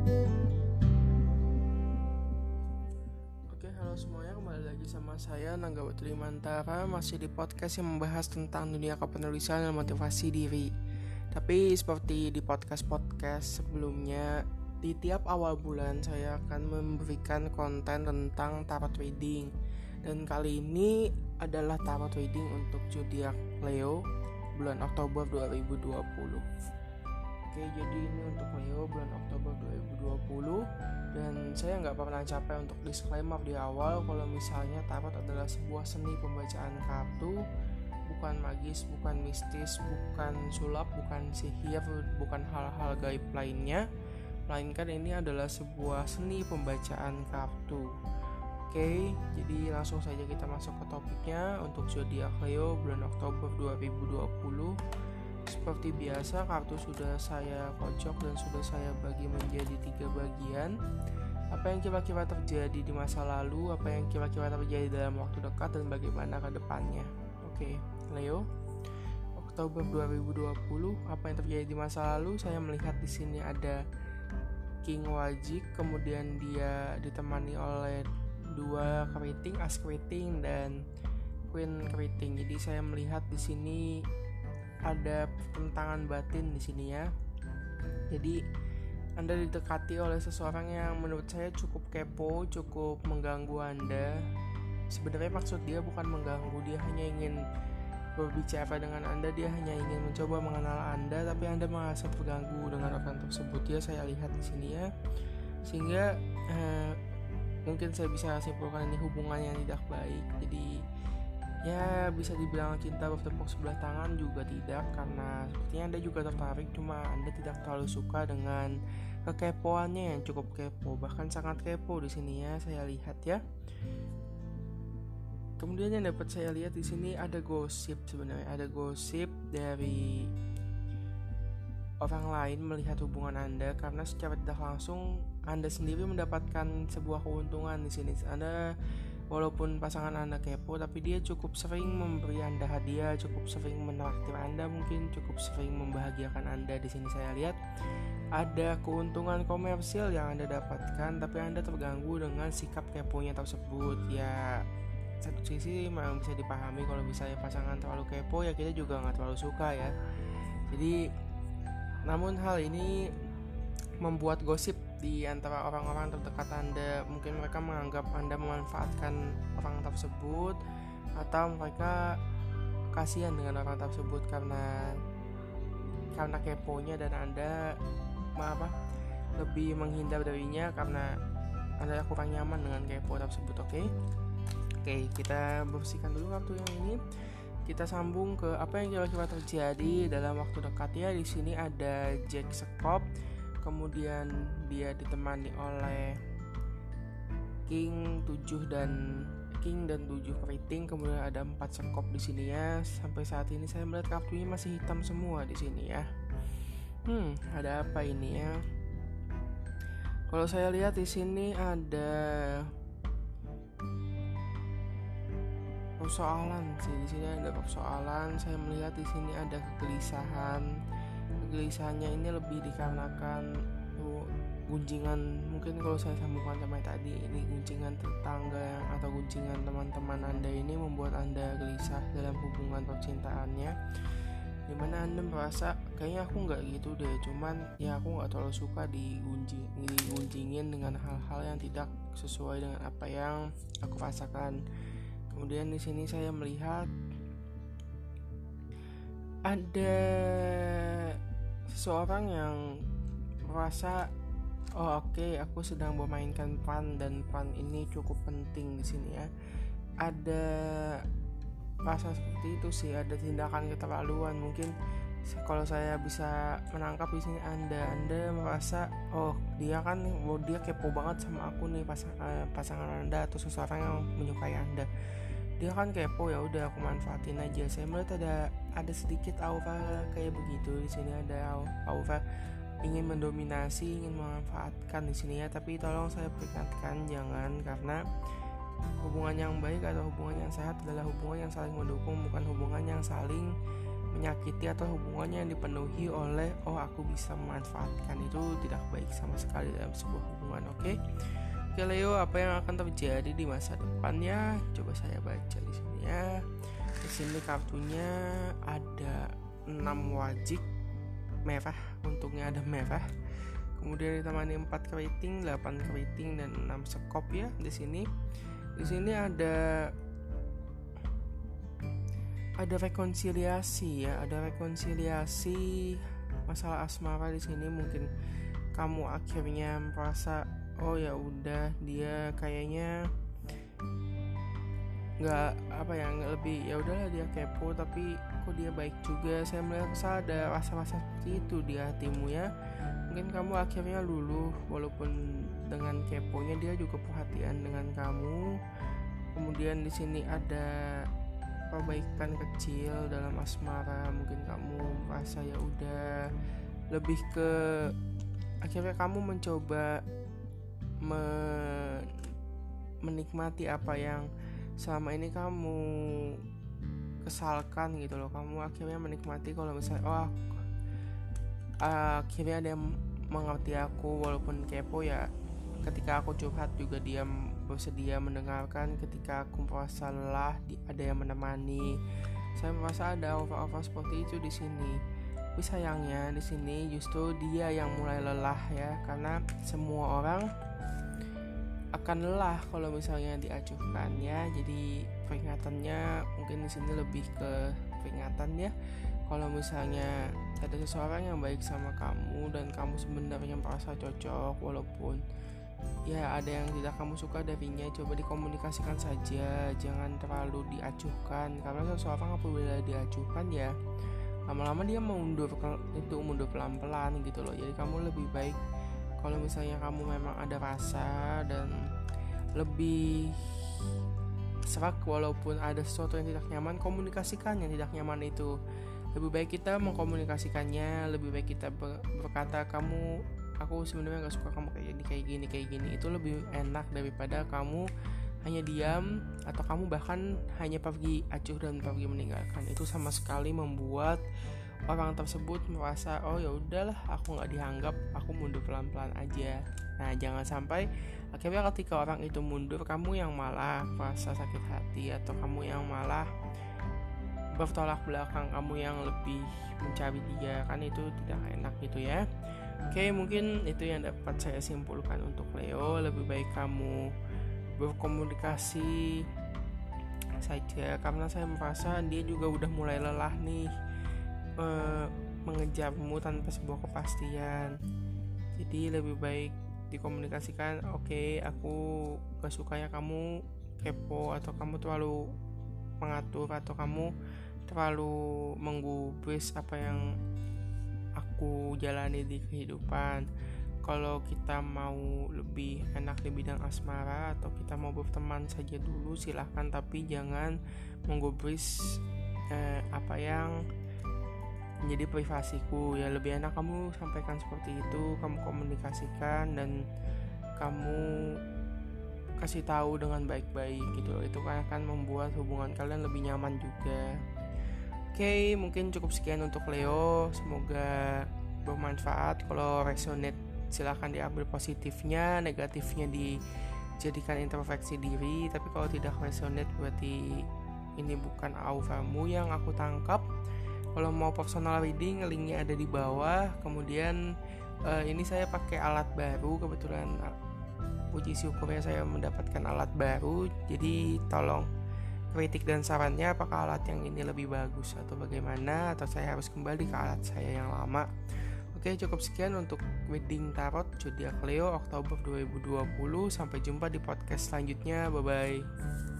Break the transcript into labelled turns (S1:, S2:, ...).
S1: Oke, halo semuanya, kembali lagi sama saya Nangga Watri Mantara Masih di podcast yang membahas tentang dunia kepenulisan dan motivasi diri. Tapi seperti di podcast-podcast sebelumnya Di tiap awal bulan saya akan memberikan konten tentang tarot reading. Dan kali ini adalah tarot reading untuk zodiak Leo bulan Oktober 2020 Oke, jadi ini untuk Leo bulan Oktober 2020 dan saya nggak pernah capek untuk disclaimer di awal kalau misalnya tarot adalah sebuah seni pembacaan kartu. Bukan magis, bukan mistis, bukan sulap, bukan sihir, bukan hal-hal gaib lainnya. Melainkan ini adalah sebuah seni pembacaan kartu. Oke, jadi langsung saja kita masuk ke topiknya. Untuk zodiak Leo bulan Oktober 2020 seperti biasa, kartu sudah saya kocok dan sudah saya bagi menjadi tiga bagian. Apa yang kira-kira terjadi di masa lalu, apa yang kira-kira terjadi dalam waktu dekat, dan bagaimana ke depannya. Oke, Leo. Oktober 2020, apa yang terjadi di masa lalu? Saya melihat di sini ada King Wajik, kemudian dia ditemani oleh dua keriting, as keriting dan Queen keriting. Jadi saya melihat di sini ada pertentangan batin di sini ya. Jadi Anda didekati oleh seseorang yang menurut saya cukup kepo, cukup mengganggu Anda. Sebenarnya maksud dia bukan mengganggu, dia hanya ingin berbicara dengan Anda, dia hanya ingin mencoba mengenal Anda, tapi Anda merasa terganggu dengan orang tersebut. Ya, saya lihat di sini ya. Sehingga eh, mungkin saya bisa simpulkan ini hubungan yang tidak baik. Jadi ya bisa dibilang cinta bertepuk sebelah tangan juga tidak karena sepertinya anda juga tertarik cuma anda tidak terlalu suka dengan kekepoannya yang cukup kepo bahkan sangat kepo di sini ya saya lihat ya. Kemudian yang dapat saya lihat di sini ada gosip sebenarnya ada gosip dari orang lain melihat hubungan anda karena secara tidak langsung anda sendiri mendapatkan sebuah keuntungan di sini. Anda Walaupun pasangan Anda kepo, tapi dia cukup sering memberi Anda hadiah, cukup sering menraktir Anda, mungkin cukup sering membahagiakan Anda. Di sini saya lihat ada keuntungan komersil yang Anda dapatkan, tapi Anda terganggu dengan sikap keponya tersebut. Ya, satu sisi memang bisa dipahami kalau misalnya pasangan terlalu kepo, ya kita juga nggak terlalu suka ya. Jadi, namun hal ini membuat gosip di antara orang-orang terdekat Anda. Mungkin mereka menganggap Anda memanfaatkan orang tersebut atau mereka kasihan dengan orang tersebut karena karena keponya dan Anda apa lebih menghindar darinya karena Anda kurang nyaman dengan kepo tersebut, oke? Okay? Oke, okay, kita bersihkan dulu kartu yang ini. Kita sambung ke apa yang kira-kira terjadi dalam waktu dekat ya. Di sini ada Jack Sekop kemudian dia ditemani oleh King 7 dan King dan 7 keriting. Kemudian ada 4 sekop di sini ya. Sampai saat ini saya melihat kartunya masih hitam semua di sini ya. Hmm ada apa ini ya? Kalau saya lihat di sini ada persoalan sih. Di sini ada persoalan. Saya melihat di sini ada kegelisahan kegelisahannya ini lebih dikarenakan oh, gunjingan mungkin kalau saya sambungkan sama tadi ini gunjingan tetangga yang atau gunjingan teman-teman anda ini membuat anda gelisah dalam hubungan percintaannya. Di mana anda merasa? Kayaknya aku nggak gitu deh cuman ya aku nggak terlalu suka digunjing digunjingin dengan hal-hal yang tidak sesuai dengan apa yang aku rasakan. Kemudian di sini saya melihat ada seseorang yang merasa oh oke okay, aku sedang memainkan peran dan peran ini cukup penting di sini ya. Ada rasa seperti itu sih ada tindakan keterlaluan. Mungkin kalau saya bisa menangkap di sini anda anda merasa oh dia kan oh dia kepo banget sama aku nih pasang, eh, pasangan anda atau seseorang yang menyukai anda dia kan kepo ya udah aku manfaatin aja. Saya melihat ada ada sedikit aura kayak begitu di sini ada aura ingin mendominasi ingin memanfaatkan di sini ya. Tapi tolong saya peringatkan jangan karena hubungan yang baik atau hubungan yang sehat adalah hubungan yang saling mendukung bukan hubungan yang saling menyakiti atau hubungannya yang dipenuhi oleh oh aku bisa memanfaatkan. Itu tidak baik sama sekali dalam sebuah hubungan oke? okay? Oke Leo apa yang akan terjadi di masa depannya? Coba saya baca di sini ya. Di sini kartunya ada 6 wajib merah. Untungnya ada merah. Kemudian ditemani 4 keriting 8 keriting dan 6 sekop ya di sini. Di sini ada ada rekonsiliasi ya ada rekonsiliasi masalah asmara di sini. Mungkin kamu akhirnya merasa oh ya udah dia kayaknya nggak apa ya nggak lebih ya udahlah dia kepo tapi kok dia baik juga? Saya merasa ada rasa-rasa seperti itu di hatimu ya. Mungkin kamu akhirnya luluh walaupun dengan keponya dia juga perhatian dengan kamu. Kemudian di sini ada perbaikan kecil dalam asmara mungkin kamu merasa ya udah lebih ke akhirnya kamu mencoba me menikmati apa yang selama ini kamu kesalkan gitu loh. Kamu akhirnya menikmati kalau misalnya oh akhirnya dia mengerti aku walaupun kepo ya ketika aku curhat juga dia bersedia mendengarkan. Ketika aku merasa lelah ada yang menemani. Saya merasa ada over-over seperti itu di sini tapi sayangnya di sini justru dia yang mulai lelah ya karena semua orang akan lelah kalau misalnya diacuhkan ya. Jadi peringatannya mungkin di sini lebih ke peringatan ya. Kalau misalnya ada seseorang yang baik sama kamu dan kamu sebenarnya merasa cocok walaupun ya ada yang tidak kamu suka darinya coba dikomunikasikan saja. Jangan terlalu diacuhkan karena seseorang apabila diacuhkan ya lama-lama dia mundur itu mundur pelan-pelan gitu loh. Jadi kamu lebih baik kalau misalnya kamu memang ada rasa dan lebih serak walaupun ada sesuatu yang tidak nyaman komunikasikan yang tidak nyaman itu. Lebih baik kita mengkomunikasikannya lebih baik kita berkata kamu aku sebenarnya nggak suka kamu kayak gini kayak gini kayak gini. Itu lebih enak daripada kamu hanya diam atau kamu bahkan hanya pergi acuh dan pergi meninggalkan. Itu sama sekali membuat orang tersebut merasa oh ya udahlah aku nggak dianggap aku mundur pelan pelan aja. Nah jangan sampai akhirnya ketika orang itu mundur kamu yang malah merasa sakit hati atau kamu yang malah bertolak belakang kamu yang lebih mencari dia kan itu tidak enak gitu ya. Oke, mungkin itu yang dapat saya simpulkan untuk Leo. Lebih baik kamu berkomunikasi saja karena saya merasa dia juga udah mulai lelah nih e, mengejarmu tanpa sebuah kepastian. Jadi lebih baik dikomunikasikan. Oke, okay, aku gak suka ya kamu kepo atau kamu terlalu mengatur atau kamu terlalu menggubris apa yang aku jalani di kehidupan kalau kita mau lebih enak di bidang asmara atau kita mau berteman saja dulu silahkan tapi jangan menggubris eh, apa yang menjadi privasiku ya lebih enak kamu sampaikan seperti itu kamu komunikasikan dan kamu kasih tahu dengan baik-baik gitu itu kan akan membuat hubungan kalian lebih nyaman juga Oke, mungkin cukup sekian untuk Leo. Semoga bermanfaat. Kalau resonate silahkan diambil positifnya, negatifnya dijadikan introspeksi diri. Tapi kalau tidak resonate berarti ini bukan auramu yang aku tangkap. Kalau mau personal reading, linknya ada di bawah. Kemudian uh, ini saya pakai alat baru. Kebetulan uh, puji syukurnya saya mendapatkan alat baru. Jadi tolong kritik dan sarannya apakah alat yang ini lebih bagus atau bagaimana atau saya harus kembali ke alat saya yang lama Oke cukup sekian untuk wedding tarot zodiak Leo Oktober 2020 sampai jumpa di podcast selanjutnya. Bye bye